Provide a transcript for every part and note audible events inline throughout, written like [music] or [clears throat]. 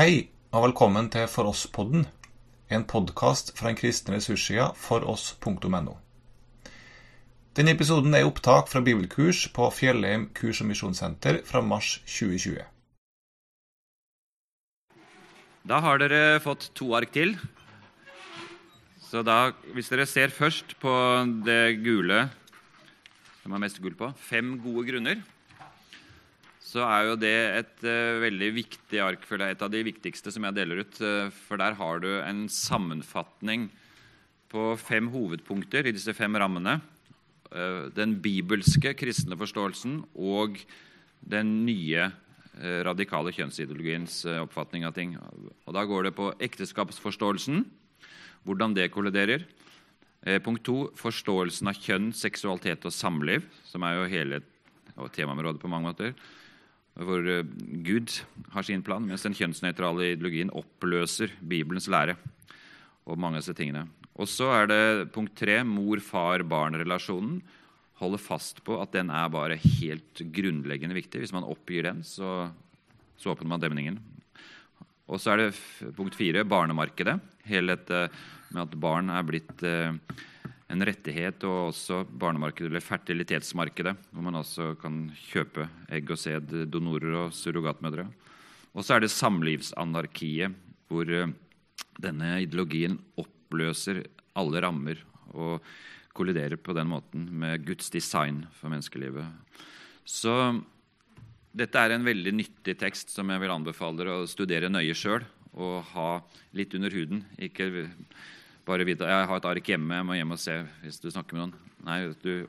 Hei, og velkommen til For oss-podden, en podkast fra den kristne ressurssida foross.no. Denne episoden er opptak fra bibelkurs på Fjellheim kurs- og misjonssenter fra mars 2020. Da har dere fått to ark til. Så da, hvis dere ser først på det gule som er mest gull på, fem gode grunner, så er jo det et uh, veldig viktig ark. for det er Et av de viktigste som jeg deler ut. Uh, for der har du en sammenfatning på fem hovedpunkter i disse fem rammene. Uh, den bibelske kristne forståelsen og den nye radikale kjønnsideologiens oppfatning av ting. Og Da går det på ekteskapsforståelsen, hvordan det kolliderer. Punkt to forståelsen av kjønn, seksualitet og samliv, som er jo hele temaområdet på mange måter hvor eh, Gud har sin plan, mens den kjønnsnøytrale ideologien oppløser Bibelens lære. Og mange av disse tingene. Og så er det punkt tre mor-far-barn-relasjonen. Holde fast på at den er bare helt grunnleggende viktig. Hvis man oppgir den, så, så åpner man demningen. Og så er det punkt fire barnemarkedet. Hele med at barn er blitt eh, en rettighet, og også barnemarkedet, eller fertilitetsmarkedet, hvor man også kan kjøpe egg og sæd, donorer og surrogatmødre. Og så er det samlivsanarkiet, hvor eh, denne ideologien oppløser alle rammer og kolliderer på den måten med Guds design for menneskelivet. Så dette er en veldig nyttig tekst som jeg vil anbefale dere å studere nøye sjøl og ha litt under huden. Ikke bare vite jeg har et ark hjemme, jeg må hjem og se hvis du snakker med noen. Nei, du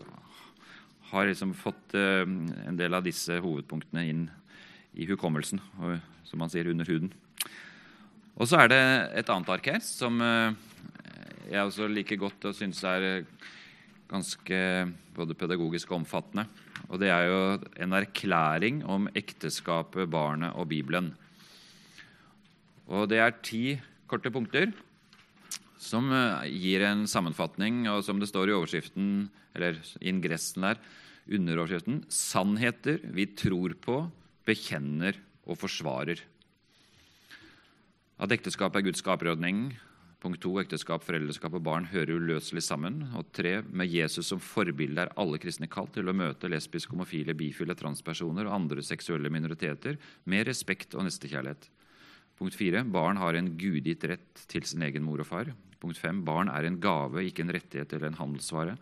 har liksom fått uh, en del av disse hovedpunktene inn i hukommelsen, og, som man sier, under huden. Og så er det et annet ark her som uh, jeg også liker godt og syns er ganske både pedagogisk og omfattende. Og det er jo en erklæring om ekteskapet, barnet og Bibelen. Og det er ti korte punkter som eh, gir en sammenfatning, og som det står i overskriften, eller ingressen der, underoverskriften 'Sannheter vi tror på, bekjenner og forsvarer'. At ekteskap er Guds skaperordning. Punkt to, ekteskap, foreldreskap og barn hører uløselig sammen. Og tre, med Jesus som forbilde er alle kristne kalt til å møte lesbiske, homofile, bifile, transpersoner og andre seksuelle minoriteter med respekt og nestekjærlighet. Punkt fire, barn har en gudgitt rett til sin egen mor og far. Punkt 5. Barn er en gave, ikke en rettighet eller en handelsvare.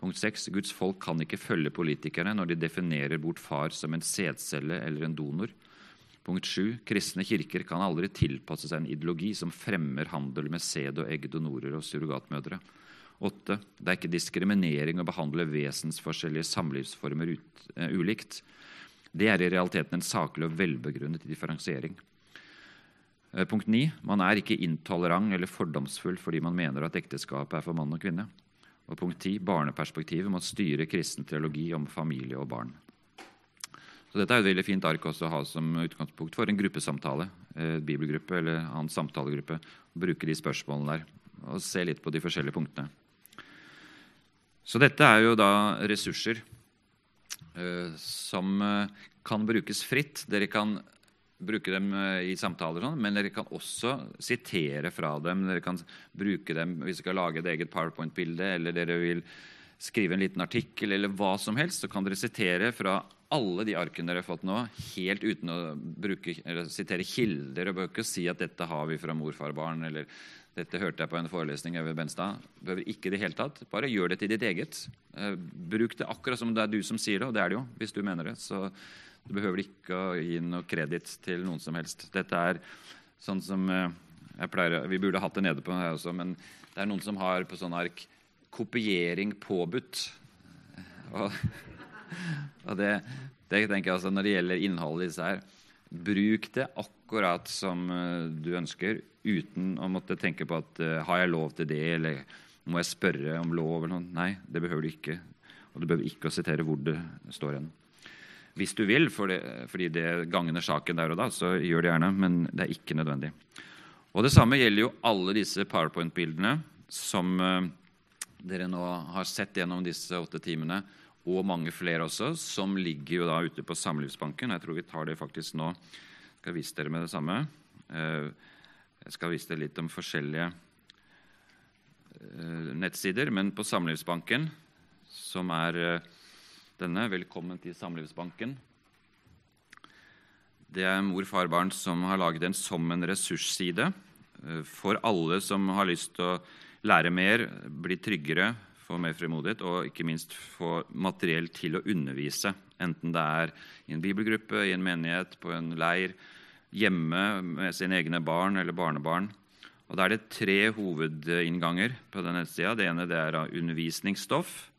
Punkt 6. Guds folk kan ikke følge politikerne når de definerer bort far som en sædcelle eller en donor. Punkt 7. Kristne kirker kan aldri tilpasse seg en ideologi som fremmer handel med sæd og egg, donorer og surrogatmødre. 8. Det er ikke diskriminering å behandle vesensforskjellige samlivsformer ut, uh, ulikt. Det er i realiteten en saklig og velbegrunnet differensiering. Eh, punkt 9. Man er ikke intolerant eller fordomsfull fordi man mener at ekteskapet er for mann og kvinne. Og punkt 10. Barneperspektivet må styre kristen teologi om familie og barn. Så Dette er et veldig fint ark også å ha som utgangspunkt for en gruppesamtale. Eh, bibelgruppe eller annen samtalegruppe. Bruke de spørsmålene der og se litt på de forskjellige punktene. Så dette er jo da ressurser eh, som eh, kan brukes fritt. Dere kan bruke dem eh, i samtaler, sånn, men dere kan også sitere fra dem. Dere kan bruke dem hvis dere skal lage et eget powerpoint-bilde, eller dere vil skrive en liten artikkel, eller hva som helst. Så kan dere sitere fra alle de arkene dere har fått nå, helt uten å bruke, sitere kilder. Og ikke si at 'dette har vi fra morfar og barn', eller 'dette hørte jeg på en forelesning over Benstad'. Behøver ikke det hele tatt. Bare gjør det til ditt eget. Eh, bruk det akkurat som det er du som sier det, og det er det jo, hvis du mener det. Så du behøver ikke å gi noe kreditt til noen som helst. Dette er sånn som eh, jeg pleier, Vi burde hatt det nede på her også, men det er noen som har på sånn ark 'kopiering påbudt'. Og, og det, det, tenker jeg altså Når det gjelder innholdet i disse her, bruk det akkurat som eh, du ønsker, uten å måtte tenke på at uh, 'har jeg lov til det', eller 'må jeg spørre om lov'? eller noe. Nei, det behøver du ikke. Og du behøver ikke å sitere hvor det står hen. Hvis du vil, for det, fordi det gagner saken der og da, så gjør det gjerne, men det er ikke nødvendig. Og Det samme gjelder jo alle disse PowerPoint-bildene som uh, dere nå har sett gjennom disse åtte timene, og mange flere også, som ligger jo da ute på Samlivsbanken. Jeg tror vi tar det faktisk nå. Jeg skal vise dere med det samme. Eh, jeg skal vise deg litt om forskjellige eh, nettsider, men på Samlivsbanken, som er eh, denne Velkommen til Samlivsbanken. Det er Mor, far, barn som har laget den som en ressursside for alle som har lyst til å lære mer, bli tryggere, få mer frimodighet og ikke minst få materiell til å undervise. Enten det er i en bibelgruppe, i en menighet, på en leir, hjemme med sine egne barn eller barnebarn. Og Da er det tre hovedinnganger på denne nettsida. Det ene det er undervisningsstoff,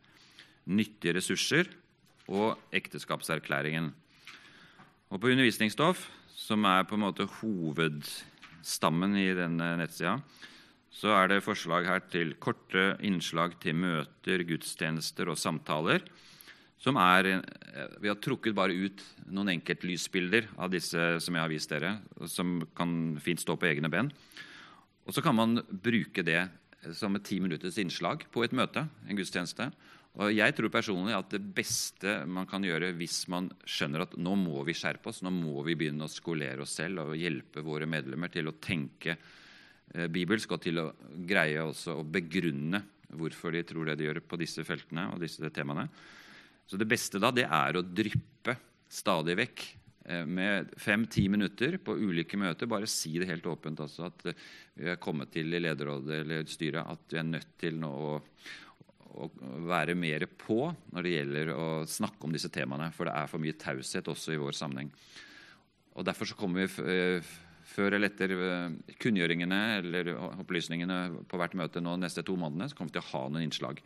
nyttige ressurser og ekteskapserklæringen. Og På undervisningsstoff, som er på en måte hovedstammen i denne nettsida, så er det forslag her til korte innslag til møter, gudstjenester og samtaler som er Vi har trukket bare ut noen enkeltlysbilder av disse som jeg har vist dere, som kan fint stå på egne ben. Og så kan man bruke det som et ti minutters innslag på et møte, en gudstjeneste. Og jeg tror personlig at det beste man kan gjøre hvis man skjønner at nå må vi skjerpe oss, nå må vi begynne å skolere oss selv og hjelpe våre medlemmer til å tenke eh, bibelsk og til å greie også å begrunne hvorfor de tror det de gjør på disse feltene og disse temaene, så det beste da, det er å dryppe stadig vekk eh, med fem-ti minutter på ulike møter. Bare si det helt åpent altså, at eh, vi er kommet til i lederrådet eller styret at vi er nødt til nå å, å være mer på når det gjelder å snakke om disse temaene. For det er for mye taushet også i vår sammenheng. Og Derfor så kommer vi eh, før eller etter kunngjøringene eller opplysningene på hvert møte nå neste to månedene, så kommer vi til å ha noen innslag.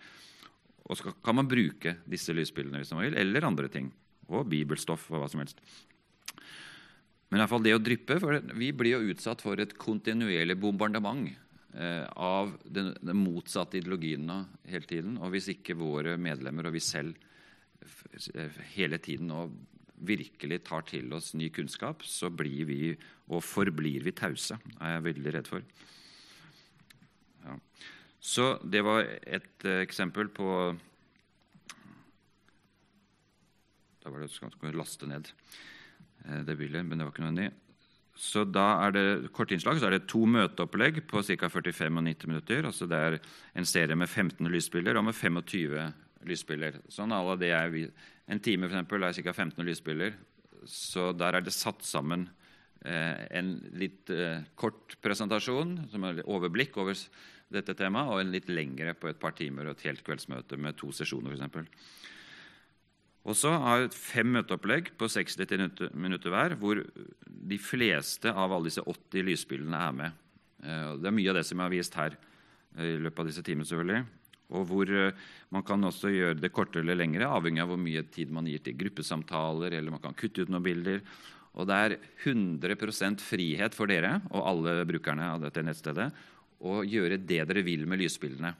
Og så kan man bruke disse lysbildene hvis man vil, eller andre ting. Og bibelstoff og hva som helst. Men i hvert fall det å dryppe, for vi blir jo utsatt for et kontinuerlig bombardement eh, av den, den, motsatte ideologien nå hele tiden. Og hvis ikke våre medlemmer og vi selv hele tiden og virkelig tar til oss ny kunnskap, så blir vi og forblir vi tause, er jeg veldig redd for. Ja. Så det var et uh, eksempel på Da var det skal vi laste ned uh, det bildet, men det var ikke nødvendig. Så da er det kort innslag, så er det to møteopplegg på ca. 45 og 90 minutter. altså Det er en serie med 15 lysbilder og med 25 lysbilder. Sånn alle det er, En time for eksempel, er ca. 15 lysbilder. Så der er det satt sammen eh, en litt eh, kort presentasjon, som er overblikk over dette temaet, og en litt lengre på et par timer og et helt kveldsmøte med to sesjoner f.eks. Og så har vi fem møteopplegg på 60 minutter hver, hvor de fleste av alle disse 80 lysbildene er med. Eh, det er mye av det som jeg har vist her eh, i løpet av disse timene. selvfølgelig. Og hvor eh, man kan også gjøre det kortere eller lengre, avhengig av hvor mye tid man gir til gruppesamtaler, eller man kan kutte ut noen bilder. Og det er 100% frihet for dere og alle brukerne av dette nettstedet å gjøre det dere vil med lysbildene,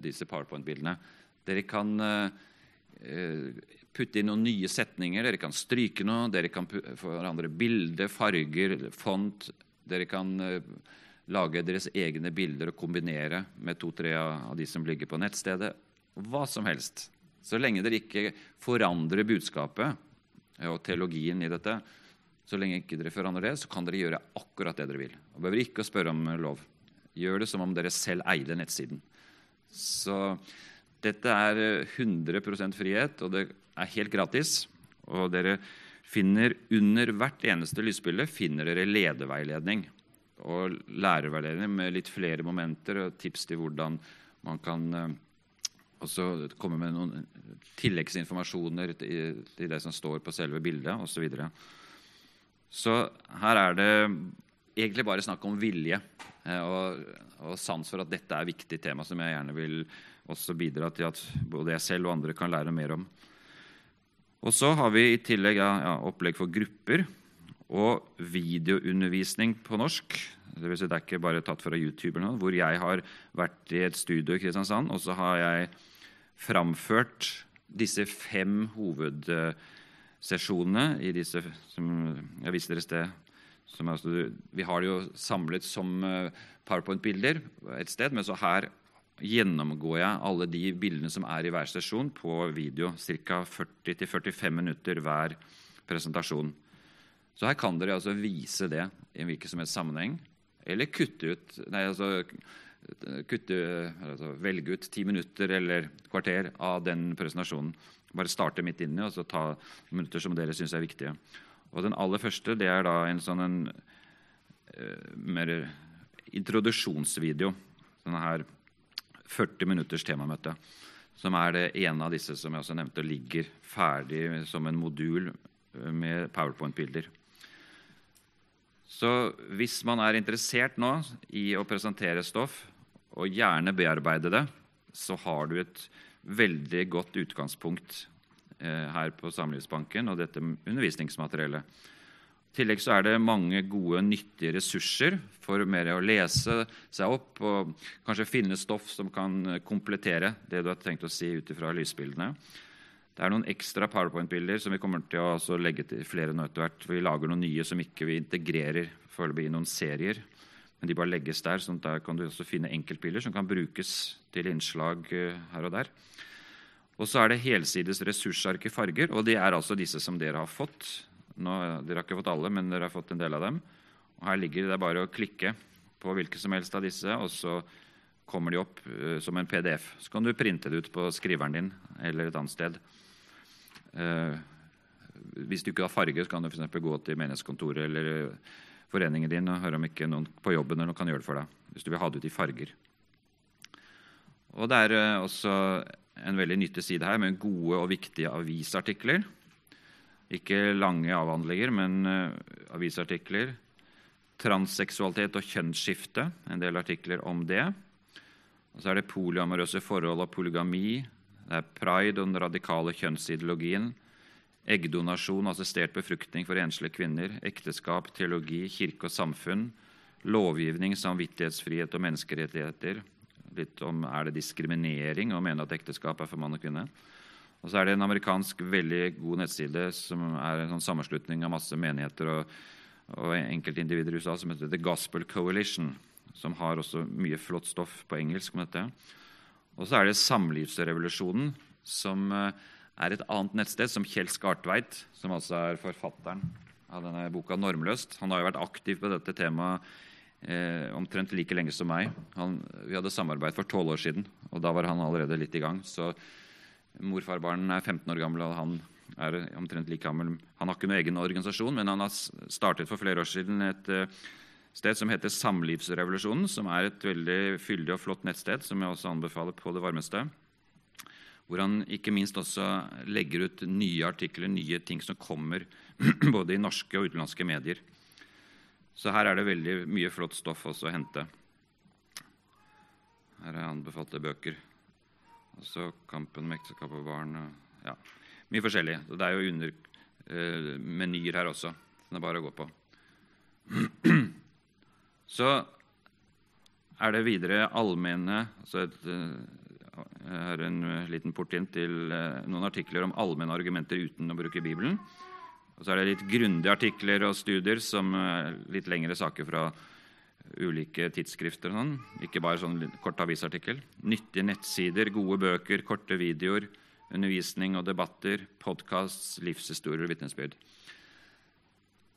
disse PowerPoint-bildene. Dere kan putte inn noen nye setninger, dere kan stryke noe, dere kan forandre bilde, farger, font. Dere kan eh, lage deres egne bilder og kombinere med to-tre av de som ligger på nettstedet. Hva som helst. Så lenge dere ikke forandrer budskapet og teologien i dette, så lenge ikke dere forandrer det, så kan dere gjøre akkurat det dere vil. Og behøver ikke å spørre om lov. Gjør det som om dere selv eide nettsiden. Så dette er 100 eh, frihet, og det er helt gratis. Og dere finner under hvert eneste lysbilde finner dere lederveiledning. Og lærerveiledning med litt flere momenter og tips til hvordan man kan eh, også komme med noen tilleggsinformasjoner til det som står på selve bildet osv. Så, videre. så her er det egentlig bare snakk om vilje eh, og, og, sans for at dette er viktig tema som jeg gjerne vil også bidra til at både jeg selv og andre kan lære mer om. Og så har vi i tillegg ja, opplegg for grupper og videoundervisning på norsk. Det, vil si det er ikke bare tatt fra YouTube, eller noe, hvor jeg har vært i et studio i Kristiansand, og så har jeg framført disse fem hovedsesjonene i disse som jeg viste dere i sted Altså, vi har det jo samlet som eh, powerpoint-bilder et sted, men så her gjennomgår jeg alle de bildene som er i hver sesjon, på video. Ca. 40-45 minutter hver presentasjon. Så her kan dere altså vise det i en hvilken som helst sammenheng. Eller kutte ut nei, altså, kutte, altså, Velge ut ti minutter eller kvarter av den presentasjonen. Bare starte midt inni og så ta minutter som dere syns er viktige. Og Den aller første det er da en sånn en, uh, mer introduksjonsvideo. Sånn her 40 minutters temamøte. Som er det ene av disse som jeg også nevnte, ligger ferdig som en modul med powerpoint-bilder. Så hvis man er interessert nå i å presentere stoff, og gjerne bearbeide det, så har du et veldig godt utgangspunkt eh, her på Samlivsbanken og dette undervisningsmateriellet. I tillegg så er det mange gode, nyttige ressurser for mer å lese seg opp og kanskje finne stoff som kan komplettere det du har tenkt å si ut ifra lysbildene. Det er noen ekstra powerpoint-bilder som vi kommer til å legge til flere nå etter hvert. Vi lager noen nye som ikke vi integrerer i noen serier. Men de bare legges der, sånn at der kan du også finne enkeltbilder som kan brukes til innslag eh, her og der. Og så er det helsides ressursark i farger, og det er altså disse som dere har fått. Nå, dere har ikke fått alle, men dere har fått en del av dem. Og her ligger det bare å klikke på hvilke som helst av disse, og så kommer de opp uh, som en PDF. Så kan du printe det ut på skriveren din eller et annet sted. Uh, hvis du ikke har farge, så kan du f.eks. gå til menighetskontoret eller eh, foreningen din og høre om ikke noen på jobben eller noen kan gjøre det for deg. Hvis du vil ha det ut i farger. Og Det er uh, også en veldig nyttig side her med gode og viktige avisartikler. Ikke lange avhandlinger, men avisartikler. Transseksualitet og kjønnsskifte, en del artikler om det. Og så er det polyamorøse forhold og polygami, det er pride og den radikale kjønnsideologien. Eggdonasjon, assistert befruktning for enslige kvinner. Ekteskap, teologi, kirke og samfunn. Lovgivning, samvittighetsfrihet og menneskerettigheter. Litt om er det diskriminering å mene at ekteskap er for mann og kvinne. Og så er det en amerikansk veldig god nettside som er en sånn sammenslutning av masse menigheter og, og enkeltindivider i USA som heter The Gospel Coalition, som har også mye flott stoff på engelsk om dette. Og så er det Samlivsrevolusjonen, som eh, er et annet nettsted, som Kjell Skartveit, som altså er forfatteren av denne boka 'Normløst'. Han har jo vært aktiv på dette temaet eh, omtrent like lenge som meg. Han, vi hadde samarbeid for tolv år siden, og da var han allerede litt i gang. Så morfarbarn er 15 år gammel, og han er omtrent like gammel. Han har ikke noen egen organisasjon, men han har startet for flere år siden et eh, sted som heter Samlivsrevolusjonen, som er et veldig fyldig og flott nettsted som jeg også anbefaler på det varmeste. Hvor han ikke minst også legger ut nye artikler, nye ting som kommer [clears throat] både i norske og utenlandske medier. Så her er det veldig mye flott stoff også å hente. Her er anbefalte bøker. Også 'Kampen med ekteskap og barn'. Ja, mye forskjellig. Det er jo under eh, menyer her også. Så det er bare å gå på. [clears throat] Så er det videre allmenne altså et, Her er en liten port inn til eh, noen artikler om allmenne argumenter uten å bruke Bibelen. Og så er det litt grundige artikler og studier som eh, litt lengre saker fra ulike tidsskrifter. og Sånn. Ikke bare sånn kort avisartikkel. Nyttige nettsider, gode bøker, korte videoer, undervisning og debatter, podkast, livshistorier og vitnesbyrd.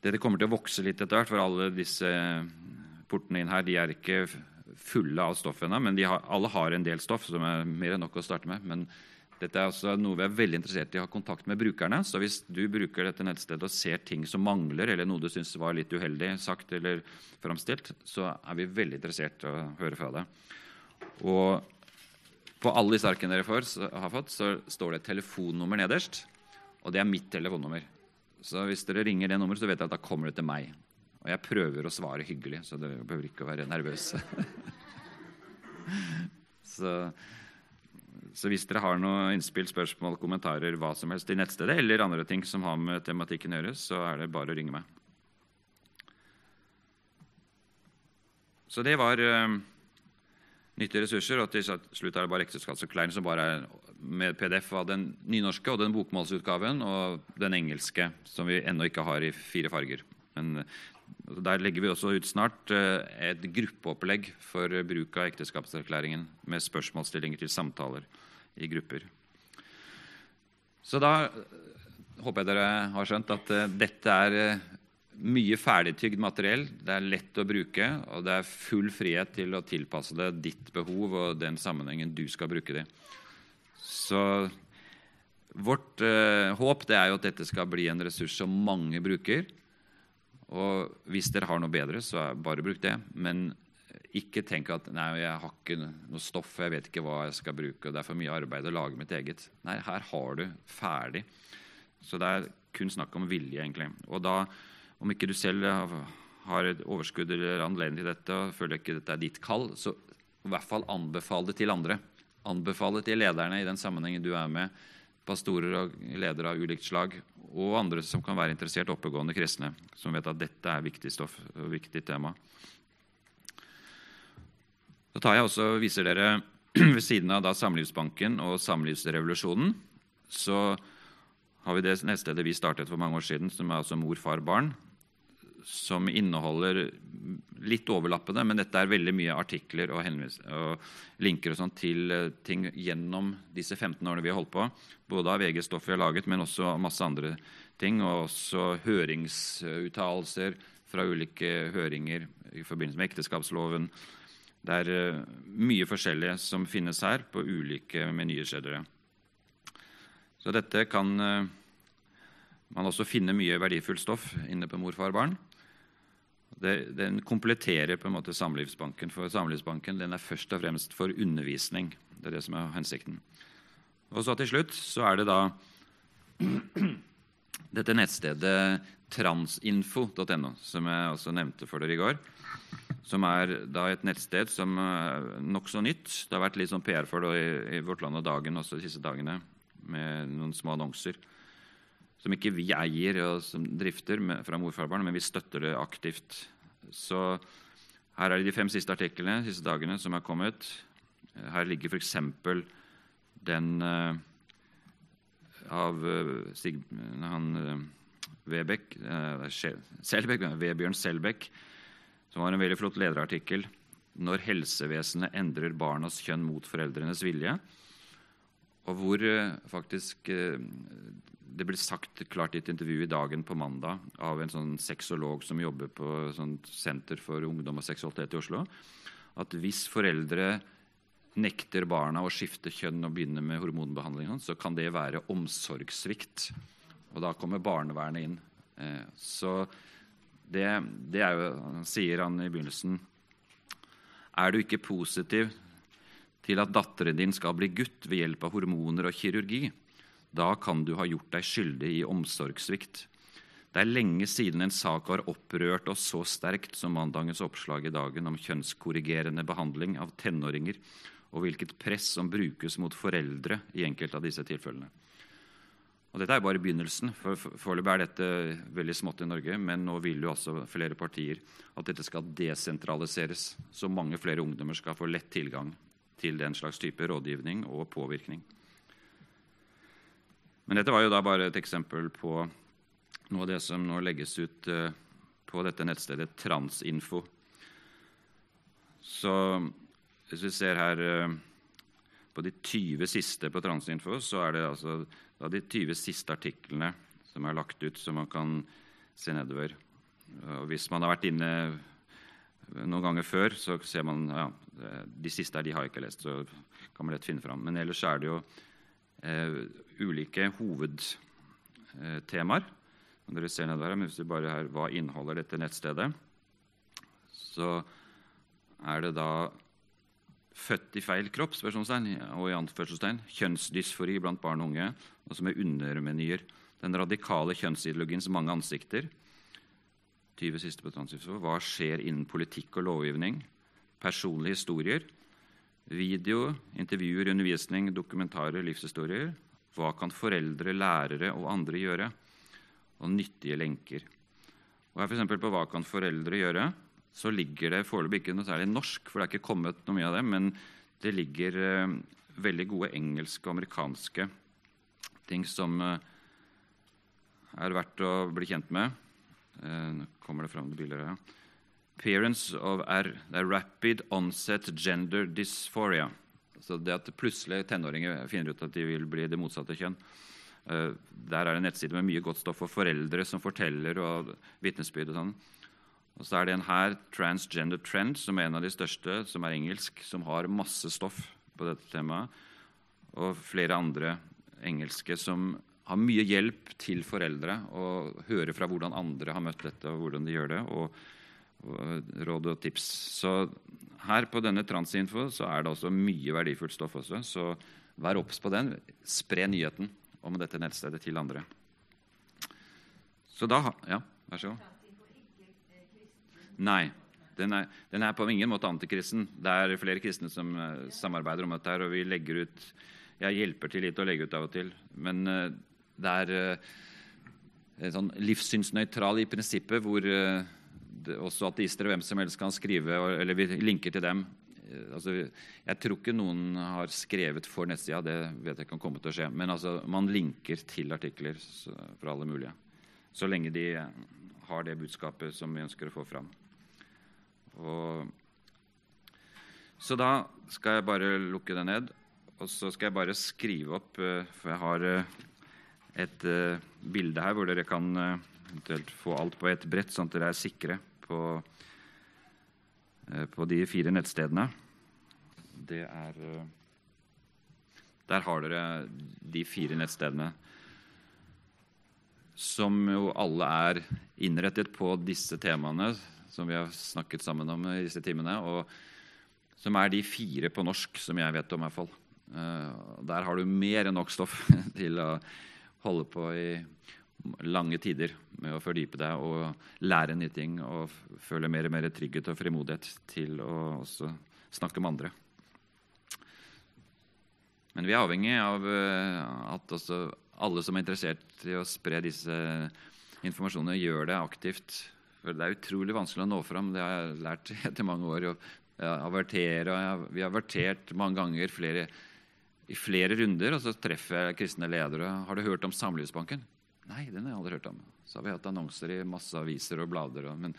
Dere kommer til å vokse litt etter hvert, for alle disse portene inn her de er ikke fulle av stoff ennå, men har, alle har en del stoff som er mer enn nok å starte med. Men dette er også noe vi er veldig interessert i å ha kontakt med brukerne. Så hvis du bruker dette nettstedet og ser ting som mangler, eller noe du syns var litt uheldig sagt eller framstilt, så er vi veldig interessert i å høre fra deg. Og på alle disse arkene dere får, har fått, så står det et telefonnummer nederst. Og det er mitt telefonnummer. Så hvis dere ringer det nummeret, så vet dere at da kommer det til meg. Og jeg prøver å svare hyggelig, så dere behøver ikke å være nervøse. [laughs] så, så, hvis dere har noen innspill, spørsmål, kommentarer, hva som helst i nettstedet, eller andre ting som har med tematikken å gjøre, så er det bare å ringe meg. Så det var uh, nyttige ressurser. Og til slutt er det bare ekteskapsforklaringen som bare er med PDF av den nynorske og den bokmålsutgaven og den engelske, som vi ennå ikke har i fire farger. Men der legger vi også ut snart eh, et gruppeopplegg for bruk av ekteskapserklæringen med spørsmålsstillinger til samtaler i grupper. Så da eh, håper jeg dere har skjønt at eh, dette er mye ferdigtygd materiell. Det er lett å bruke, og det er full frihet til å tilpasse det ditt behov og den sammenhengen du skal bruke det. Så vårt eh, håp er jo at dette skal bli en ressurs som mange bruker. Og hvis dere har noe bedre, så bare bruk det. Men ikke tenk at nei, jeg har ikke noe stoff, jeg vet ikke hva jeg skal bruke, og det er for mye arbeid å lage mitt eget. Nei, her har du ferdig. Så det er kun snakk om vilje, egentlig. Og da, om ikke du selv har et overskudd eller anledning til dette, og føler ikke dette er ditt kall, så i hvert fall anbefal det til andre. Anbefal det til lederne i den sammenhengen du er med, pastorer og ledere av ulikt slag, og andre som kan være interessert oppegående kristne, som vet at dette er viktig stoff og viktig tema. Så tar jeg også viser dere [clears throat] ved siden av da Samlivsbanken og Samlivsrevolusjonen, så har vi det nettstedet vi startet for mange år siden, som er altså Mor, far, barn, som inneholder litt overlappende, men dette er veldig mye artikler og, og linker og til eh, ting gjennom disse 15 årene vi har holdt på. Både av eget stoff vi har laget, men også masse andre ting. Og også høringsuttalelser fra ulike høringer i forbindelse med ekteskapsloven, det er eh, mye forskjellig som finnes her på ulike menyer. Så dette kan eh, man også finne mye verdifullt stoff inne på Mor, far, barn. Det, den kompletterer på en måte Samlivsbanken, for Samlivsbanken den er først og fremst for undervisning. Det er det som er hensikten. Og så til slutt så er det da [clears throat] dette nettstedet transinfo.no, som jeg også nevnte for dere i går som er da et nettsted som er nokså nytt. Det har vært litt sånn PR for det i, i Vårt Land og Dagen også de siste dagene, med noen små annonser. Som ikke vi eier og som drifter med, fra morfarbarn, men vi støtter det aktivt. Så her er det de fem siste artiklene de siste dagene som er kommet. Her ligger f.eks. den uh, av uh, Stig, han, uh, Vebek, Selbek, Vebjørn Selbekk som var en veldig flott lederartikkel. 'Når helsevesenet endrer barnas kjønn mot foreldrenes vilje'. Og hvor eh, faktisk eh, det ble sagt klart i et intervju i Dagen på mandag av en sånn sexolog som jobber på et senter for ungdom og seksualitet i Oslo, at hvis foreldre nekter barna å skifte kjønn og begynne med hormonbehandling, så kan det være omsorgssvikt. Og da kommer barnevernet inn. Eh, så det, det er jo, sier han i begynnelsen Er du ikke positiv til at datteren din skal bli gutt ved hjelp av hormoner og kirurgi, da kan du ha gjort deg skyldig i omsorgssvikt. Det er lenge siden en sak har opprørt oss så sterkt som mandagens oppslag i dagen om kjønnskorrigerende behandling av tenåringer, og hvilket press som brukes mot foreldre i enkelte av disse tilfellene. Og Dette er bare begynnelsen. for Foreløpig er dette veldig smått i Norge, men nå vil jo også flere partier at dette skal desentraliseres, så mange flere ungdommer skal få lett tilgang til den slags type rådgivning og påvirkning. Men dette var jo da bare et eksempel på noe av det som nå legges ut eh, på dette nettstedet Transinfo. Så hvis vi ser her eh, på de 20 siste på Transinfo, så er det altså de 20 siste artiklene som er lagt ut, som man kan se nedover. Og hvis man har vært inne noen ganger før, så ser man ja, De siste her de har jeg ikke lest, så kan man lett finne fram. Men ellers er det jo eh, ulike hovedtemaer. Dere ser nedover, her, men hvis vi bare her, Hva inneholder dette nettstedet? Så er det da født i feil kropp, og i anførselstegn, kjønnsdysfori blant barn og unge, og som er undermenyer. Den radikale kjønnsideologiens mange ansikter. 20 siste på Hva skjer innen politikk og lovgivning? Personlige historier. Video, intervjuer, undervisning, dokumentarer, livshistorier. Hva kan foreldre, lærere og andre gjøre? Og nyttige lenker. Og her for på Hva kan foreldre gjøre? så ligger det foreløpig ikke noe særlig norsk, for det er ikke kommet noe mye av det, men det ligger eh, veldig gode engelske og amerikanske ting som eh, er verdt å bli kjent med. Eh, nå kommer det fram bilder her. Parents of R, det er rapid onset gender dysphoria. Så det at plutselig tenåringer finner ut at de vil bli det motsatte kjønn. Eh, der er det en nettside med mye godt stoff for foreldre som forteller og vitnesbyrd. Og sånn. Og så er det en her, Transgender Trend, som er en av de største, som er engelsk, som har masse stoff på dette temaet. Og flere andre engelske som har mye hjelp til foreldre og høre fra hvordan andre har møtt dette, og hvordan de gjør det, og, og råd og tips. Så her på denne Transinfo så er det også mye verdifullt stoff også, så vær obs på den. Spre nyheten om dette nettstedet til andre. Så da Ja, vær så god. Nei. Den er, den er, på ingen måte antikristen. Det er flere kristne som uh, samarbeider om dette. her, og vi legger ut, Jeg hjelper til litt å legge ut av og til. Men uh, det er uh, sånn livssynsnøytral i prinsippet, hvor det, også ateister og hvem som helst kan skrive, eller vi linker til dem. Altså, jeg tror ikke noen har skrevet for nettsida, det vet jeg kan komme til å skje. Men altså, man linker til artikler fra alle mulige. Så lenge de har det budskapet som vi ønsker å få fram. Og, så da skal jeg bare lukke det ned, og så skal jeg bare skrive opp eh, For jeg har eh, et uh, bilde her hvor dere kan eventuelt få alt på et brett, sånn at dere er sikre på, på de fire nettstedene. Det er Der har dere de fire nettstedene som jo alle er innrettet på disse temaene som vi har snakket sammen om i disse timene. og Som er de fire på norsk som jeg vet om. i hvert fall. Uh, der har du mer enn nok stoff [laughs] til å holde på i lange tider med å fordype deg og lære nye ting og føle mer og mer trygghet og frimodighet til å også snakke med andre. Men vi er avhengig av uh, at også alle som er interessert i å spre disse informasjonene, gjør det aktivt for det er utrolig vanskelig å nå fram. Det har jeg lært [laughs] etter mange år. Vi har avertert mange ganger flere, i flere runder, og så treffer jeg kristne ledere. 'Har du hørt om Samlivsbanken?' Nei, den har jeg aldri hørt om. Så har vi hatt annonser i masse aviser og blader. Og, men,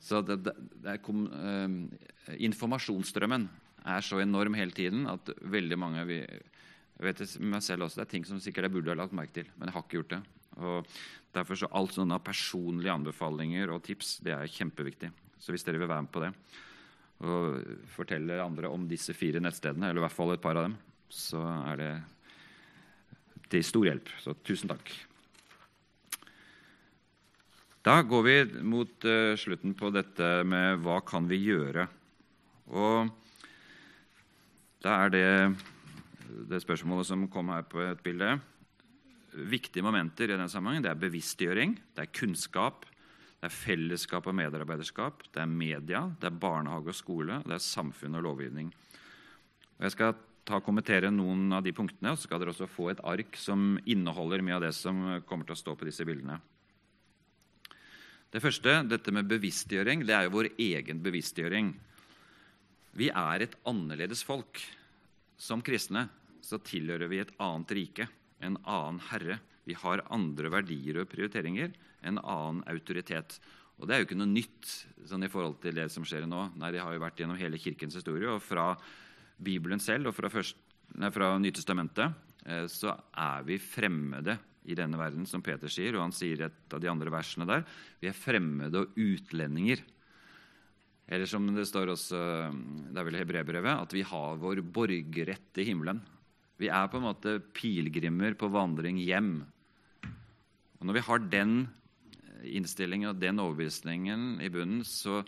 så det, det, det kom, eh, informasjonsstrømmen er så enorm hele tiden at veldig mange vi, jeg vet det meg selv også, Det er ting som sikkert jeg burde ha lagt merke til, men jeg har ikke gjort det. Og Derfor så alt sånne personlige anbefalinger og tips det er kjempeviktig. Så hvis dere vil være med på det og fortelle andre om disse fire nettstedene, eller i hvert fall et par av dem, så er det til stor hjelp. Så tusen takk. Da går vi mot uh, slutten på dette med hva kan vi gjøre. Og da er det det spørsmålet som kom her på et bilde viktige momenter i den sammenhengen. Det er bevisstgjøring, det er kunnskap, det er fellesskap og medarbeiderskap, det er media, det er barnehage og skole, det er samfunn og lovgivning. Og jeg skal ta kommentere noen av de punktene, og så skal dere også få et ark som inneholder mye av det som kommer til å stå på disse bildene. Det første, dette med bevisstgjøring, det er jo vår egen bevisstgjøring. Vi er et annerledes folk. Som kristne så tilhører vi et annet rike en annen herre. Vi har andre verdier og prioriteringer, en annen autoritet. Og Det er jo ikke noe nytt sånn i forhold til det som skjer nå. Nei, Det har jo vært gjennom hele Kirkens historie. Og fra Bibelen selv og fra, fra Nytestamentet eh, så er vi fremmede i denne verden, som Peter sier. Og han sier et av de andre versene der vi er fremmede og utlendinger. Eller som det står også det er vel hebreerbrevet, at vi har vår borgerrett i himmelen. Vi er på en måte pilegrimer på vandring hjem. Og Når vi har den innstillingen og den overbevisningen i bunnen, så,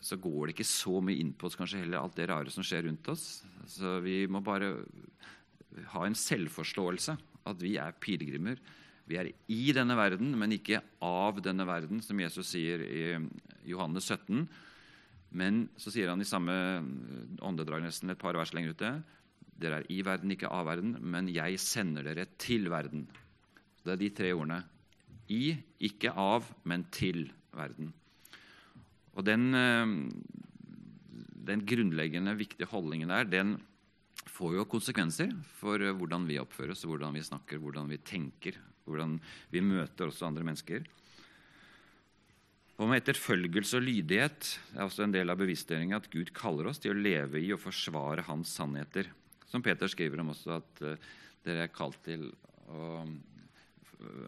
så, går det ikke så mye inn på oss kanskje heller alt det rare som skjer rundt oss. Så Vi må bare ha en selvforståelse at vi er pilegrimer. Vi er i denne verden, men ikke av denne verden, som Jesus sier i Johannes 17. Men så sier han i samme åndedrag nesten et par vers lenger ute dere er i verden, ikke av verden, men jeg sender dere til verden. Det er de tre ordene. I, ikke av, men til verden. Og den, eh, den grunnleggende, viktige holdningen der, den får jo konsekvenser for hvordan vi oppfører oss, hvordan vi snakker, hvordan vi tenker, hvordan vi møter også andre mennesker. Og med etterfølgelse og lydighet er også en del av bevisstgjøringen at Gud kaller oss til å leve i og forsvare Hans sannheter. Som Peter skriver om også, at uh, dere er kalt til å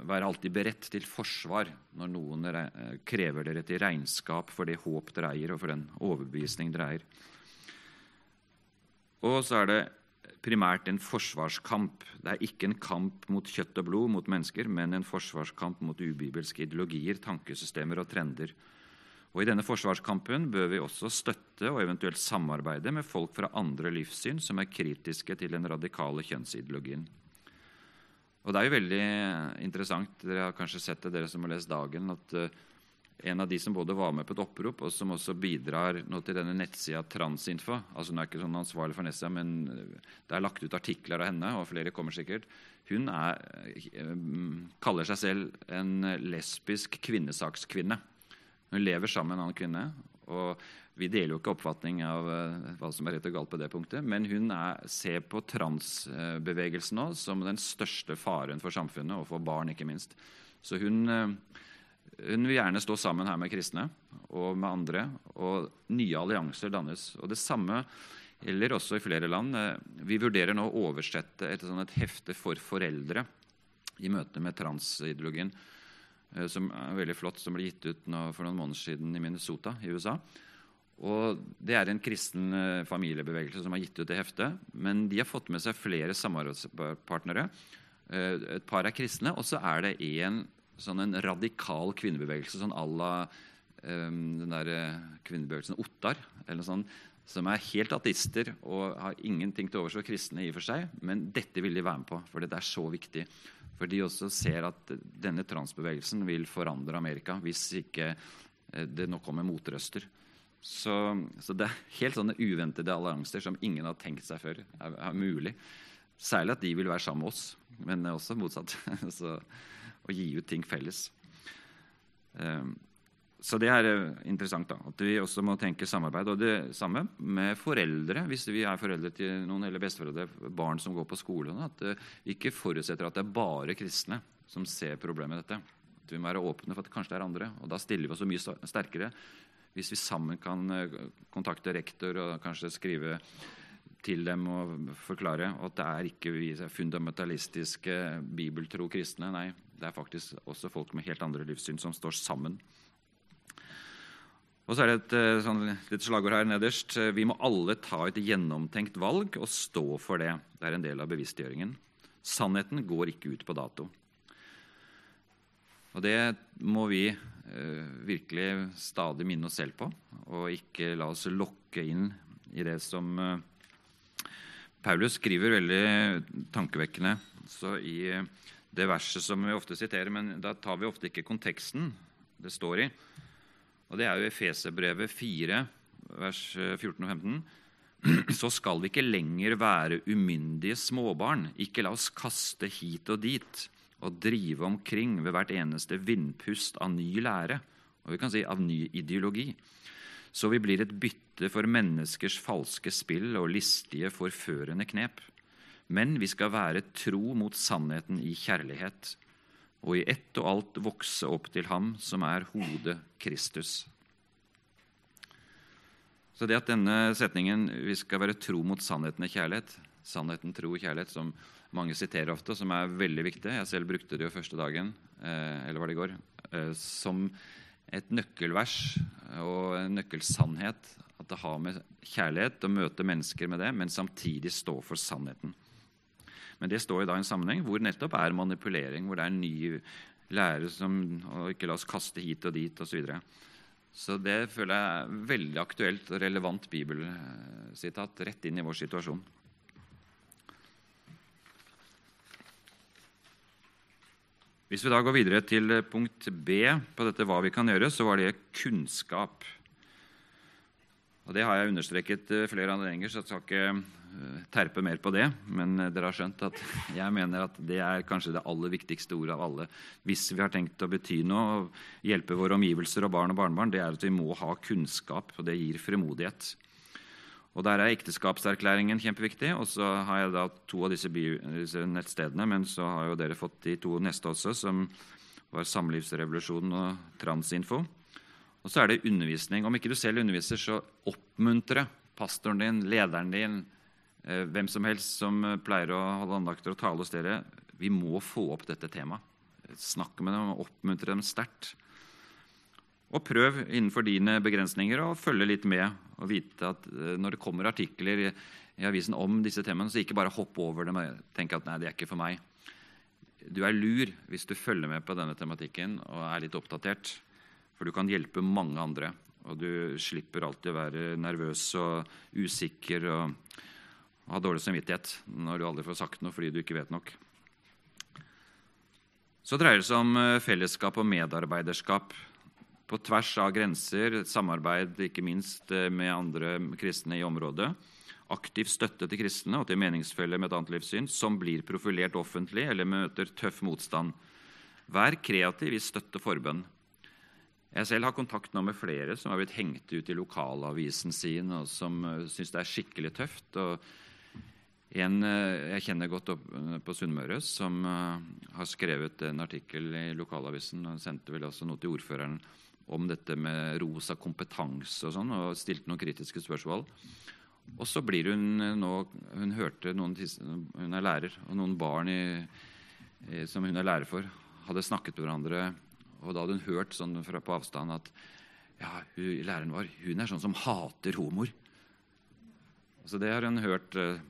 være alltid beredt til forsvar når noen krever dere til regnskap for det håp dere eier, og for den overbevisning dere eier. Og så er det primært en forsvarskamp. Det er ikke en kamp mot kjøtt og blod, mot mennesker, men en forsvarskamp mot ubibelske ideologier, tankesystemer og trender. Og I denne forsvarskampen bør vi også støtte og eventuelt samarbeide med folk fra andre livssyn som er kritiske til den radikale kjønnsideologien. Og Det er jo veldig interessant, dere har kanskje sett det, dere som har lest Dagen, at uh, en av de som både var med på et opprop, og som også bidrar nå til denne nettsida Transinfo altså Hun er ikke sånn ansvarlig for nettsida, men det er lagt ut artikler av henne, og flere kommer sikkert. Hun er, kaller seg selv en lesbisk kvinnesakskvinne. Hun lever sammen med en annen kvinne. og vi deler jo ikke oppfatning av uh, hva som er rett og galt på det punktet, men hun er, ser på transbevegelsen nå som den største faren for samfunnet, og for barn ikke minst. Så hun, uh, hun, vil gjerne stå sammen her med kristne og med andre, og nye allianser dannes. Og Det samme gjelder også i flere land. Uh, vi vurderer nå å oversette et, sånn et hefte for foreldre i møte med transideologien, som er veldig flott, som ble gitt ut for noen måneder siden i Minnesota i USA. Og Det er en kristen eh, familiebevegelse som har gitt ut det heftet. Men de har fått med seg flere samarbeidspartnere. Eh, et par er kristne, og så er det en, sånn en radikal kvinnebevegelse, sånn à la um, den der kvinnebevegelsen Ottar, eller sånn, som er helt ateister og har ingenting til overs for kristne i og for seg. Men dette vil de være med på, for det er så viktig. For de også ser at denne transbevegelsen vil forandre Amerika hvis ikke det nå kommer motrøster. Så, så, det er helt sånne uventede allianser som ingen har tenkt seg før, er, er mulig. Særlig at de vil være sammen med oss, men også motsatt. [laughs] så, å gi ut ting felles. Um, så det er eh, interessant da, at vi også må tenke samarbeid. Og det samme med foreldre, hvis vi er foreldre til noen eller besteforeldre, barn som går på skolen. At eh, vi ikke forutsetter at det er bare kristne som ser problemet i dette. At vi må være åpne for at det kanskje er andre. Og da stiller vi oss så mye sterkere hvis vi sammen kan eh, kontakte rektor og kanskje skrive til dem og forklare at det er ikke vi fundamentalistiske, bibeltro kristne. Nei, det er faktisk også folk med helt andre livssyn som står sammen. Og så er det et eh, sånn, litt slagord her nederst. Vi må alle ta et gjennomtenkt valg og stå for det. Det er en del av bevisstgjøringen. Sannheten går ikke ut på dato. Og det må vi virkelig stadig minne oss selv på, og ikke la oss lokke inn i det som eh, Paulus skriver veldig tankevekkende så i eh, det verset som vi ofte siterer, men da tar vi ofte ikke konteksten det står i. Og Det er jo Efeserbrevet 4, vers 14 og 15. [clears throat] Så skal vi ikke lenger være umyndige småbarn. Ikke la oss kaste hit og dit og drive omkring ved hvert eneste vindpust av ny lære, og vi kan si av ny ideologi. Så vi blir et bytte for menneskers falske spill og listige, forførende knep. Men vi skal være tro mot sannheten i kjærlighet, og i ett og alt vokse opp til Ham som er hodet Kristus. Så det at denne setningen 'vi skal være tro mot sannheten i kjærlighet', sannheten, tro og kjærlighet, som mange siterer ofte, som er veldig viktig. Jeg selv brukte det jo første dagen, eh, eller var det i går, eh, som et nøkkelvers og en nøkkelsannhet. At det har med kjærlighet å møte mennesker med det, men samtidig stå for sannheten. Men det står i da en sammenheng hvor nettopp er manipulering, hvor det er ny lære som og ikke la oss kaste hit og dit osv. Så, videre. så det føler jeg er veldig aktuelt og relevant bibelsitat rett inn i vår situasjon. Hvis vi da går videre til punkt B på dette hva vi kan gjøre, så var det kunnskap. Og Det har jeg understreket eh, flere anledninger, så jeg skal ikke eh, terpe mer på det. Men eh, dere har skjønt at [laughs] jeg mener at det er kanskje det aller viktigste ordet av alle. Hvis vi har tenkt å bety noe og hjelpe våre omgivelser og barn og barnebarn, det er at vi må ha kunnskap, og det gir fremodighet. Og Der er ekteskapserklæringen kjempeviktig. Og så har jeg da to av disse, disse, nettstedene, men så har jo dere fått de to neste også, som var Samlivsrevolusjonen og Transinfo. Og så er det undervisning. Om ikke du selv underviser, så oppmuntre pastoren din, lederen din, eh, hvem som helst som pleier å holde andakter og tale hos dere. Vi må få opp dette temaet. Snakke med dem oppmuntre dem sterkt. Og prøv innenfor dine begrensninger å følge litt med og vite at eh, når det kommer artikler i, avisen om disse temaene, så ikke bare hopp over dem og tenke at nei, det er ikke for meg. Du er lur hvis du følger med på denne tematikken og er litt oppdatert. For du kan hjelpe mange andre. Og du slipper alltid å være nervøs og usikker og ha dårlig samvittighet når du aldri får sagt noe fordi du ikke vet nok. Så dreier det seg om eh, fellesskap og medarbeiderskap på tvers av grenser, samarbeid ikke minst eh, med andre kristne i området, aktiv støtte til kristne og til meningsfeller med et annet livssyn som blir profilert offentlig eller møter tøff motstand. Vær kreativ i støtte forbønn. Jeg selv har kontakt nå med flere som har blitt hengt ut i lokalavisen sin, og som uh, syns det er skikkelig tøft. Og en uh, jeg kjenner godt opp på Sunnmøre, som har skrevet en artikkel i lokalavisen og sendte vel også noe til ordføreren om dette med rosa kompetanse og sånn, og stilte noen kritiske spørsmål. Og så blir hun nå Hun hørte noen Hun er lærer, og noen barn i, som hun er lærer for, hadde snakket med hverandre og da hadde hun hørt sånn fra på avstand at ja, hun, læreren vår hun er sånn som hater homoer. Så det har hun hørt eh,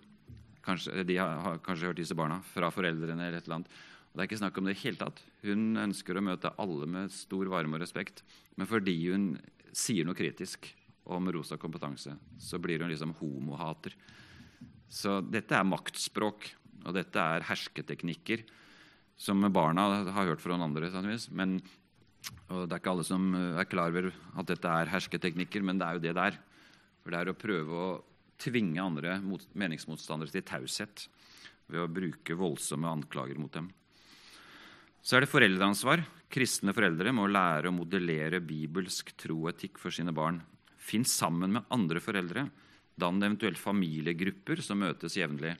kanskje, De har kanskje hørt disse barna fra foreldrene. eller et eller annet. Og Det er ikke snakk om det i hele tatt. Hun ønsker å møte alle med stor varme og respekt. Men fordi hun sier noe kritisk om rosa kompetanse, så blir hun liksom homohater. Så dette er maktspråk, og dette er hersketeknikker som barna har hørt fra noen andre. Men og Det er ikke alle som er klar over at dette er hersketeknikker, men det er jo det det er. For det er å prøve å tvinge andre meningsmotstandere til taushet ved å bruke voldsomme anklager mot dem. Så er det foreldreansvar. Kristne foreldre må lære å modellere bibelsk tro og etikk for sine barn. Finn sammen med andre foreldre. Dann eventuelt familiegrupper som møtes jevnlig.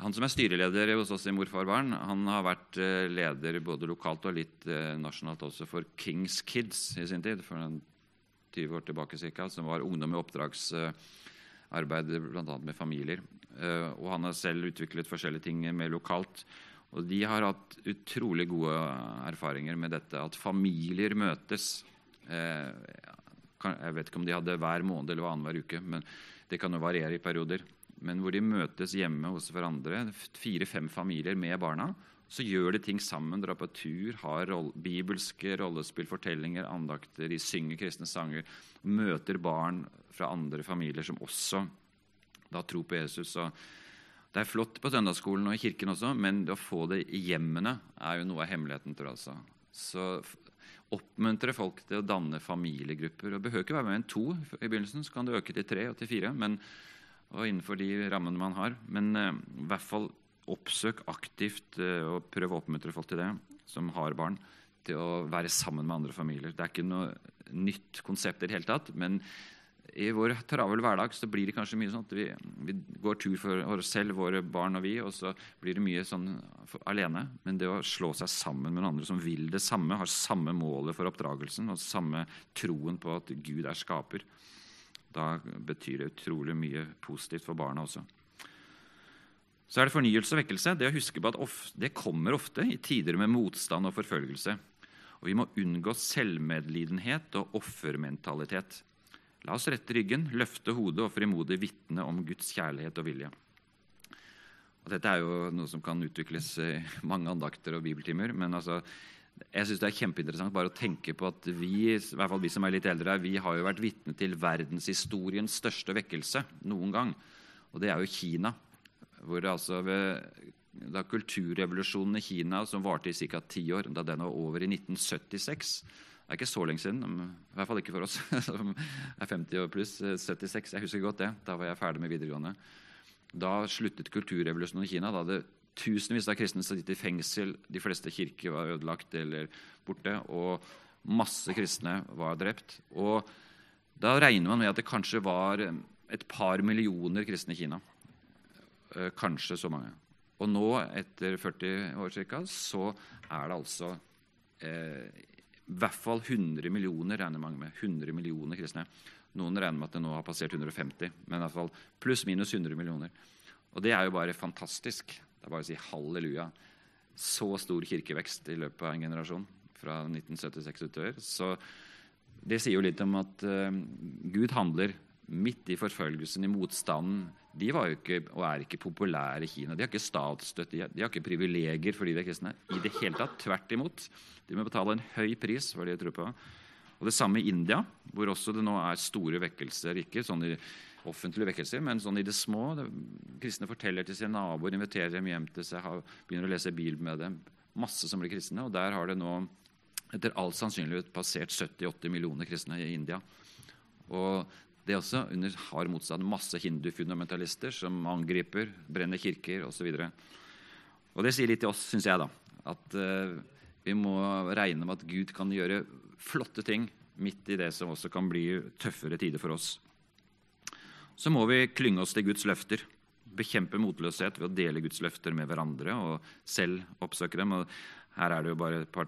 Han som er styreleder hos oss i Morfar barn, han har vært eh, leder både lokalt og litt eh, nasjonalt også for Kings Kids i sin tid, for 20 år tilbake cirka, som var ungdom i oppdragsarbeid bl.a. med familier. Eh, og han har selv utviklet forskjellige ting mer lokalt. Og de har hatt utrolig gode erfaringer med dette, at familier møtes. Jeg vet ikke om de hadde hver måned eller annenhver uke, men det kan jo variere i perioder men hvor de møtes hjemme hos hverandre, fire-fem familier med barna. Så gjør de ting sammen, drar på tur, har roll, bibelske rollespill, fortellinger, andakter, de synger kristne sanger. Møter barn fra andre familier som også da tror på Jesus. Og det er flott på søndagsskolen og i kirken også, men å få det i hjemmene er jo noe av hemmeligheten. tror jeg altså. Så oppmuntre folk til å danne familiegrupper. og Behøver ikke være med enn to i begynnelsen, så kan det øke til tre og til fire. men og innenfor de rammene man har. Men uh, i hvert fall oppsøk aktivt uh, og prøv å oppmuntre folk til det, som har barn, til å være sammen med andre familier. Det er ikke noe nytt konsept i det hele tatt. men i vår travel hverdag så blir det kanskje mye sånn at vi, vi, går tur for oss selv, våre barn og vi, og så blir det mye sånn alene. Men det å slå seg sammen med noen andre som vil det samme, har samme målet for oppdragelsen og samme troen på at Gud er skaper, da betyr det utrolig mye positivt for barna også. Så er det fornyelse og vekkelse. Det å huske på at ofte, det kommer ofte i tider med motstand og forfølgelse. Og vi må unngå selvmedlidenhet og offermentalitet. La oss rette ryggen, løfte hodet og frimodig vitne om Guds kjærlighet og vilje. Og dette er jo noe som kan utvikles i mange andakter og bibeltimer. Men altså, jeg synes det er kjempeinteressant bare å tenke på at vi i hvert fall vi som er litt eldre, vi har jo vært vitne til verdenshistoriens største vekkelse noen gang. Og det er jo Kina. hvor altså ved, Da kulturrevolusjonen i Kina, som varte i ca. ti år, da den var over i 1976 Det er ikke så lenge siden, i hvert fall ikke for oss [laughs] som er 50 år pluss. 76, Jeg husker godt det. Da var jeg ferdig med videregående. Da sluttet kulturrevolusjonen i Kina. Da hadde Tusenvis av kristne sittet i fengsel. De fleste kirker var ødelagt eller borte. Og masse kristne var drept. Og da regner man med at det kanskje var et par millioner kristne i Kina. Eh, kanskje så mange. Og nå, etter 40 år ca., så er det altså eh, i hvert fall 100 millioner regner mange med. 100 millioner kristne. Noen regner med at det nå har passert 150, men i hvert fall pluss-minus 100 millioner. Og det er jo bare fantastisk. Det er bare å si halleluja. så stor kirkevekst i løpet av en generasjon fra 1976 utover. Så det sier jo litt om at uh, Gud handler midt i forfølgelsen, i motstanden. De var jo ikke, og er ikke populære i Kina. De har ikke statsstøtte, de har, har ikke privilegier fordi de er kristne. I det hele tatt. Tvert imot. De må betale en høy pris for det de tror på. Og Det samme i India, hvor også det nå er store vekkelser. Ikke sånne offentlige vekkelser, men sånn i det små. Kristne forteller til sine naboer, inviterer dem hjem til seg, begynner å lese Bibelen med dem. Masse som blir kristne. Og der har det nå etter all sannsynlighet passert 70-80 millioner kristne i India. Og det er også under hard motstand masse hindufundamentalister som angriper, brenner kirker osv. Og, og det sier litt til oss, syns jeg, da, at uh, vi må regne med at Gud kan gjøre flotte ting midt i det som også kan bli tøffere tider for oss. Så må vi klynge oss til Guds løfter. Bekjempe motløshet ved å dele Guds løfter med hverandre og selv oppsøke dem. Og her er det jo bare et par,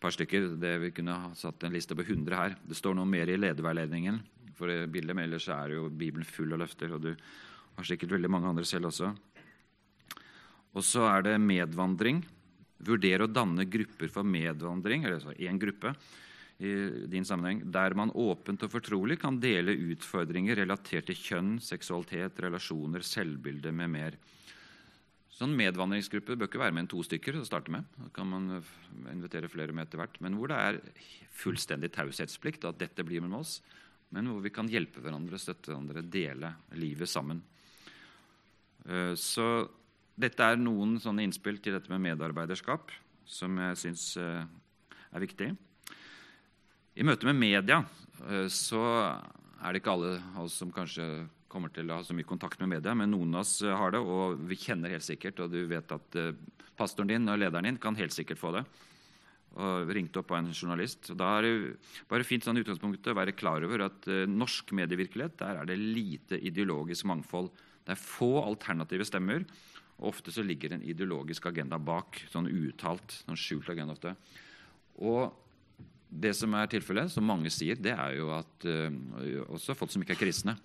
par stykker. Det Vi kunne ha satt en liste på 100 her. Det står noe mer i lederveiledningen. For det bildet, men ellers er jo Bibelen full av løfter. Og du har sikkert veldig mange andre selv også. Og så er det medvandring. Vurdere å danne grupper for medvandring, eller altså én gruppe i din sammenheng, der man åpent og fortrolig kan dele utfordringer relatert til kjønn, seksualitet, relasjoner, selvbilde med mer. Sånn Medvandringsgruppe bør ikke være med en to stykker å starte med. Da kan man invitere flere med etter hvert. Men hvor det er fullstendig taushetsplikt, at dette blir med oss. Men hvor vi kan hjelpe hverandre, støtte hverandre, dele livet sammen. Eh, så dette er noen sånne innspill til dette med medarbeiderskap som jeg syns eh, er viktig. I møte med media eh, så er det ikke alle oss som kanskje kommer til å ha så mye kontakt med media, men noen av oss har det, og vi kjenner helt sikkert, og du vet at pastoren din og lederen din kan helt sikkert få det. Og ringte opp av en journalist. Da er det bare fint sånn utgangspunktet å være klar over at norsk medievirkelighet der er det lite ideologisk mangfold. Det er få alternative stemmer. og Ofte så ligger en ideologisk agenda bak. Sånn uttalt, sånn skjult agenda ofte. Og det som er tilfellet, som mange sier, det er jo at uh, også folk som ikke er kristne,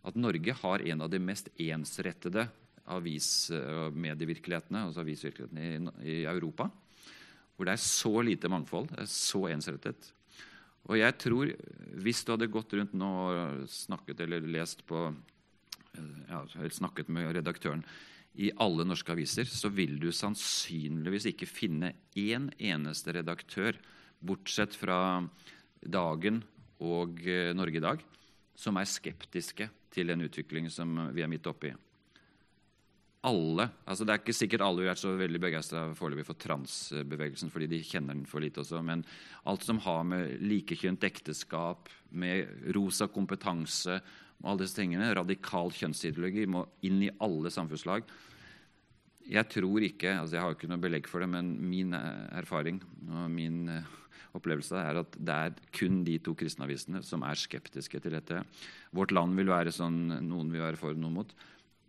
at Norge har en av de mest ensrettede avismedievirkelighetene, altså avisvirkelighetene i, i, Europa. Hvor det er så lite mangfold, det er så ensrettet. Og jeg tror, hvis du hadde gått rundt nå og snakket eller lest på eh, ja, snakket med redaktøren i alle norske aviser, så vil du sannsynligvis ikke finne én eneste redaktør bortsett fra Dagen og eh, Norge i dag, som er skeptiske til en utvikling som vi er midt oppi. Alle, altså Det er ikke sikkert alle er så veldig begeistra for transbevegelsen, fordi de kjenner den for lite også, men alt som har med likekjønt ekteskap, med rosa kompetanse og alle disse tingene, radikal kjønnsideologi, må inn i alle samfunnslag. Jeg tror ikke, altså jeg har ikke noe belegg for det, men min erfaring og min eh, opplevelse er at det er kun de to kristne avisene som er skeptiske til dette. Vårt Land vil være sånn noen vil være for, noen mot.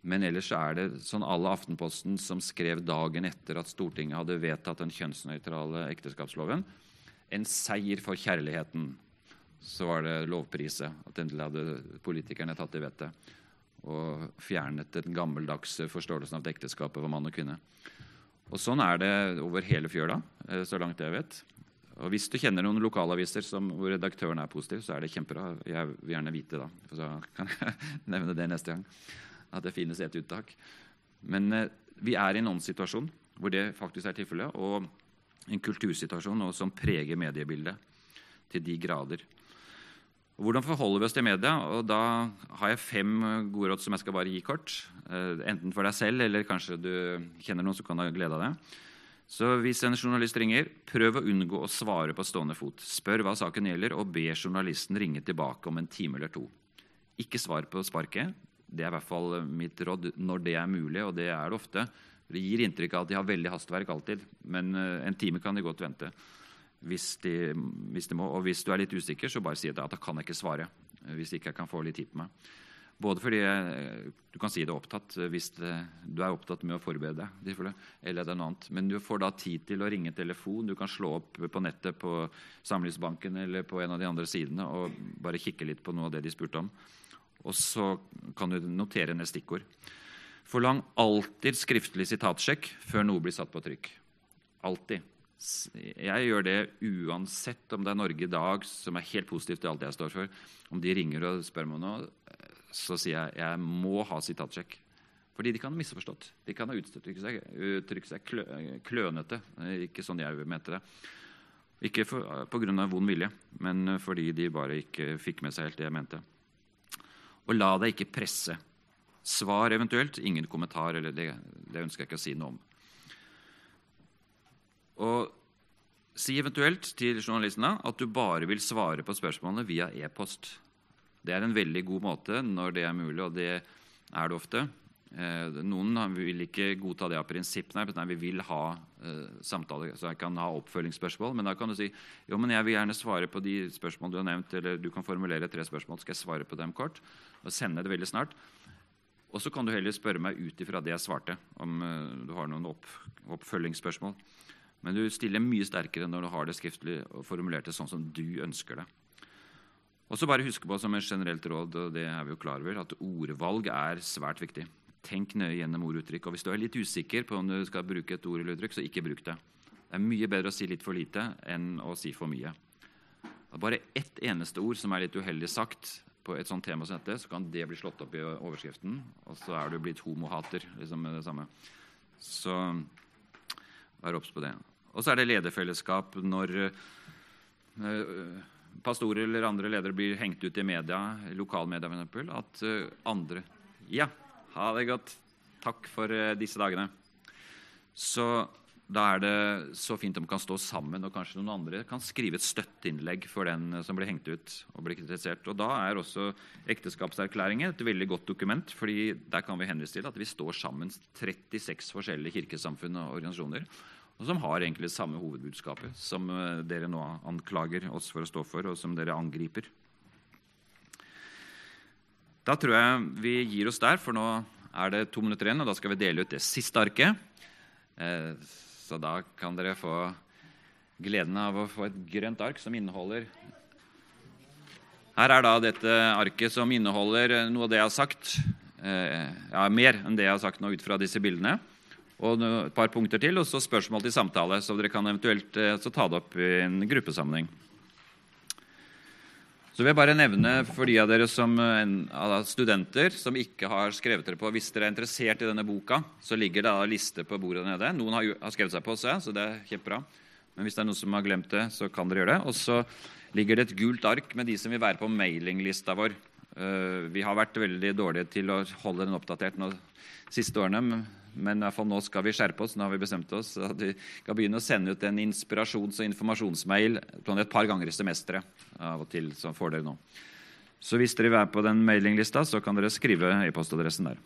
Men ellers er det sånn alle Aftenposten som skrev dagen etter at Stortinget hadde vedtatt den kjønnsnøytrale ekteskapsloven, en seier for kjærligheten. Så var det lovprise at endelig hadde politikerne tatt det vettet og fjernet den gammeldagse forståelsen av ekteskapet for mann og kvinne. Og Sånn er det over hele fjøla, eh, så langt jeg vet. Og Hvis du kjenner noen lokalaviser som, hvor redaktøren er positiv, så er det kjempebra. Jeg vil gjerne vite da, for så kan jeg [laughs] nevne det neste gang. At det finnes et uttak. Men eh, vi er i en åndssituasjon hvor det faktisk er tilfellet, og en kultursituasjon som preger mediebildet til de grader. Hvordan forholder vi oss til media? Og Da har jeg fem gode råd som jeg skal bare gi kort. Eh, enten for deg selv, eller kanskje du kjenner noen som kan ha glede av det. Så hvis en journalist ringer, prøv å unngå å svare på stående fot. Spør hva saken gjelder, og be journalisten ringe tilbake om en time eller to. Ikke svar på sparket. Det er i hvert fall mitt råd når det er mulig, og det er det ofte. Det gir inntrykk av at de har veldig hastverk alltid, men eh, en time kan de godt vente. Hvis de, hvis de må. Og hvis du er litt usikker, så bare si at da kan jeg ikke svare. Hvis ikke jeg kan få litt tid på meg. Både fordi du kan si det er opptatt hvis det, du er opptatt med å forberede deg, eller det er noe annet. Men du får da tid til å ringe telefon. Du kan slå opp på nettet på Samlivsbanken eller på en av de andre sidene og bare kikke litt på noe av det de spurte om. Og så kan du notere ned stikkord. Forlang alltid skriftlig sitatsjekk før noe blir satt på trykk. Alltid. Jeg gjør det uansett om det er Norge i dag, som er helt positivt til alt jeg står for. Om de ringer og spør meg noe, så sier jeg jeg må ha sitatsjekk. Fordi de kan ha misforstått. De kan ha uttrykt seg, uttrykt seg klø, klønete. Ikke sånn jeg mente det. Ikke pga. vond vilje, men fordi de bare ikke fikk med seg helt det jeg mente. Og la deg ikke presse. Svar eventuelt, ingen kommentar. eller det, det ønsker jeg ikke å si noe om. Og si eventuelt til journalistene at du bare vil svare på spørsmålene via e-post. Det er en veldig god måte når det er mulig, og det er det ofte. Eh, noen vil ikke godta det av prinsipp. Nei, nei, vi vil ha eh, samtaler, så jeg kan ha oppfølgingsspørsmål. Men da kan du si jo, men jeg vil gjerne svare på de spørsmål du har nevnt. Eller du kan formulere tre spørsmål, skal jeg svare på dem kort. Og sende det veldig snart. Og så kan du heller spørre meg ut ifra det jeg svarte, om uh, du har noen opp, oppfølgingsspørsmål. Men du stiller mye sterkere når du har det skriftlig og formulert det sånn som du ønsker det. Og så bare husk på som en generelt råd, og det er vi jo klar over, at ordvalg er svært viktig. Tenk nøye gjennom orduttrykk. Og hvis du er litt usikker på om du skal bruke et ord eller uttrykk, så ikke bruk det. Det er mye bedre å si litt for lite enn å si for mye. Bare ett eneste ord som er litt uheldig sagt på et sånt tema som dette, så kan det bli slått opp i overskriften, og så er du blitt homohater. liksom det samme. Så vær obs på det. Og så er det lederfellesskap når uh, pastorer eller andre ledere blir hengt ut i media, lokalmedia f.eks., at uh, andre Ja, ha det godt. Takk for uh, disse dagene. Så da er det så fint om vi kan stå sammen, og kanskje noen andre kan skrive et støtteinnlegg for den som blir hengt ut og blir kritisert. Og Da er også ekteskapserklæringen et veldig godt dokument, fordi der kan vi henvise til at vi står sammen 36 forskjellige kirkesamfunn og organisasjoner og som har egentlig samme hovedbudskapet som eh, dere nå anklager oss for å stå for, og som dere angriper. Da tror jeg vi gir oss der, for nå er det to minutter igjen, og da skal vi dele ut det siste arket. Eh, så da kan dere få gleden av å få et grønt ark som inneholder Her er da dette arket som inneholder noe av det jeg har sagt. Eh, ja, mer enn det jeg har sagt nå ut fra disse bildene og et par punkter til, og så spørsmål til samtale. Så dere kan eventuelt eh, ta det opp i en gruppesammenheng. Så vil jeg bare nevne for de av dere som uh, studenter som ikke har skrevet dere på Hvis dere er interessert i denne boka, så ligger det en liste på bordet nede. Noen har, har skrevet seg på også, så det er kjempebra. Men hvis det er noen som har glemt det, så kan dere gjøre det. Og så ligger det et gult ark med de som vil være på mailinglista vår. Uh, vi har vært veldig dårlige til å holde den oppdatert de siste årene men i hvert fall nå skal vi skjerpe oss. nå har Vi bestemt oss, at vi skal begynne å sende ut en inspirasjons- og informasjonsmail et par ganger i semesteret. av og til, så får dere nå. Så hvis dere være på den mailinglista, så kan dere skrive e-postadressen der.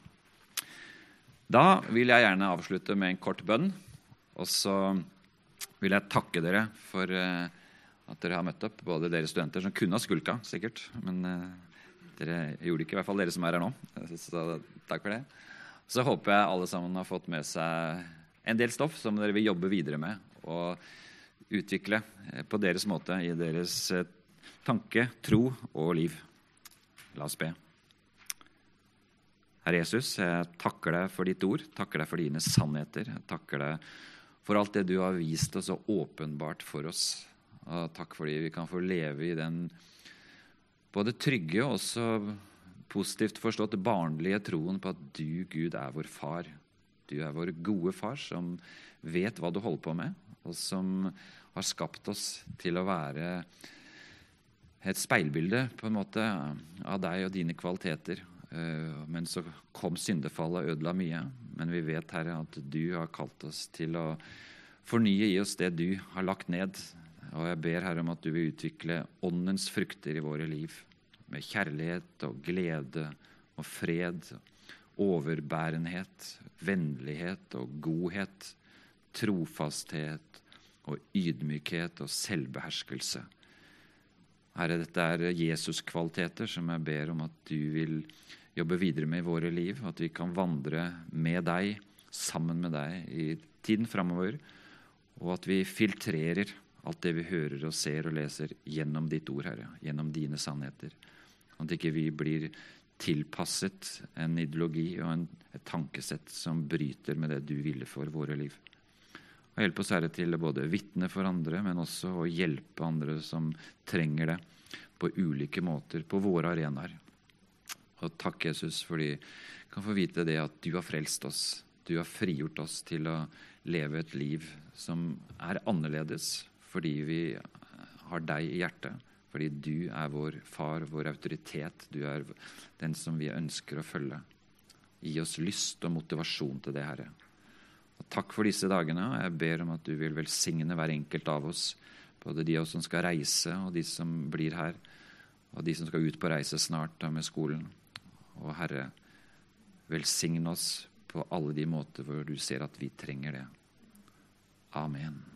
Da vil jeg gjerne avslutte med en kort bønn. Og så vil jeg takke dere for uh, at dere har møtt opp, både dere studenter som kunne ha skulka, sikkert. Men uh, dere gjorde det ikke, i hvert fall dere som er her nå. Så takk for det. Så håper jeg alle sammen har fått med seg en del stoff som dere vil jobbe videre med og utvikle eh, på deres måte i deres eh, tanke, tro og liv. La oss be. Herre Jesus, jeg takker deg for ditt ord, takker deg for dine sannheter. Jeg takker deg for alt det du har vist oss så åpenbart for oss. Og takk fordi vi kan få leve i den både trygge og også positivt forstått barnlige troen på at du, Gud, er vår far. Du er vår gode far som vet hva du holder på med, og som har skapt oss til å være et speilbilde på en måte av deg og dine kvaliteter. Eh, men så kom syndefallet og ødela mye. Men vi vet, Herre, at du har kalt oss til å fornye i oss det du har lagt ned. Og jeg ber Herre om at du vil utvikle åndens frukter i våre liv med kjærlighet og glede og fred, overbærenhet, vennlighet og godhet, trofasthet og ydmykhet og selvbeherskelse. Herre, dette er Jesus-kvaliteter som jeg ber om at du vil jobbe videre med i våre liv, at vi kan vandre med deg, sammen med deg, i tiden framover, og at vi filtrerer alt det vi hører og ser og leser gjennom ditt ord, Herre, gjennom dine sannheter. At ikke vi blir tilpasset en ideologi og en, et tankesett som bryter med det du ville for våre liv. Og hjelp oss, Herre, til både vitne for andre, men også å hjelpe andre som trenger det, på ulike måter, på våre arenaer. Og takk, Jesus, fordi vi kan få vite det at du har frelst oss. Du har frigjort oss til å leve et liv som er annerledes fordi vi har deg i hjertet. Fordi du er vår far, vår autoritet. Du er den som vi ønsker å følge. Gi oss lyst og motivasjon til det, Herre. Og takk for disse dagene. og Jeg ber om at du vil velsigne hver enkelt av oss. Både de av oss som skal reise, og de som blir her. Og de som skal ut på reise snart da med skolen. Og Herre, velsign oss på alle de måter hvor du ser at vi trenger det. Amen.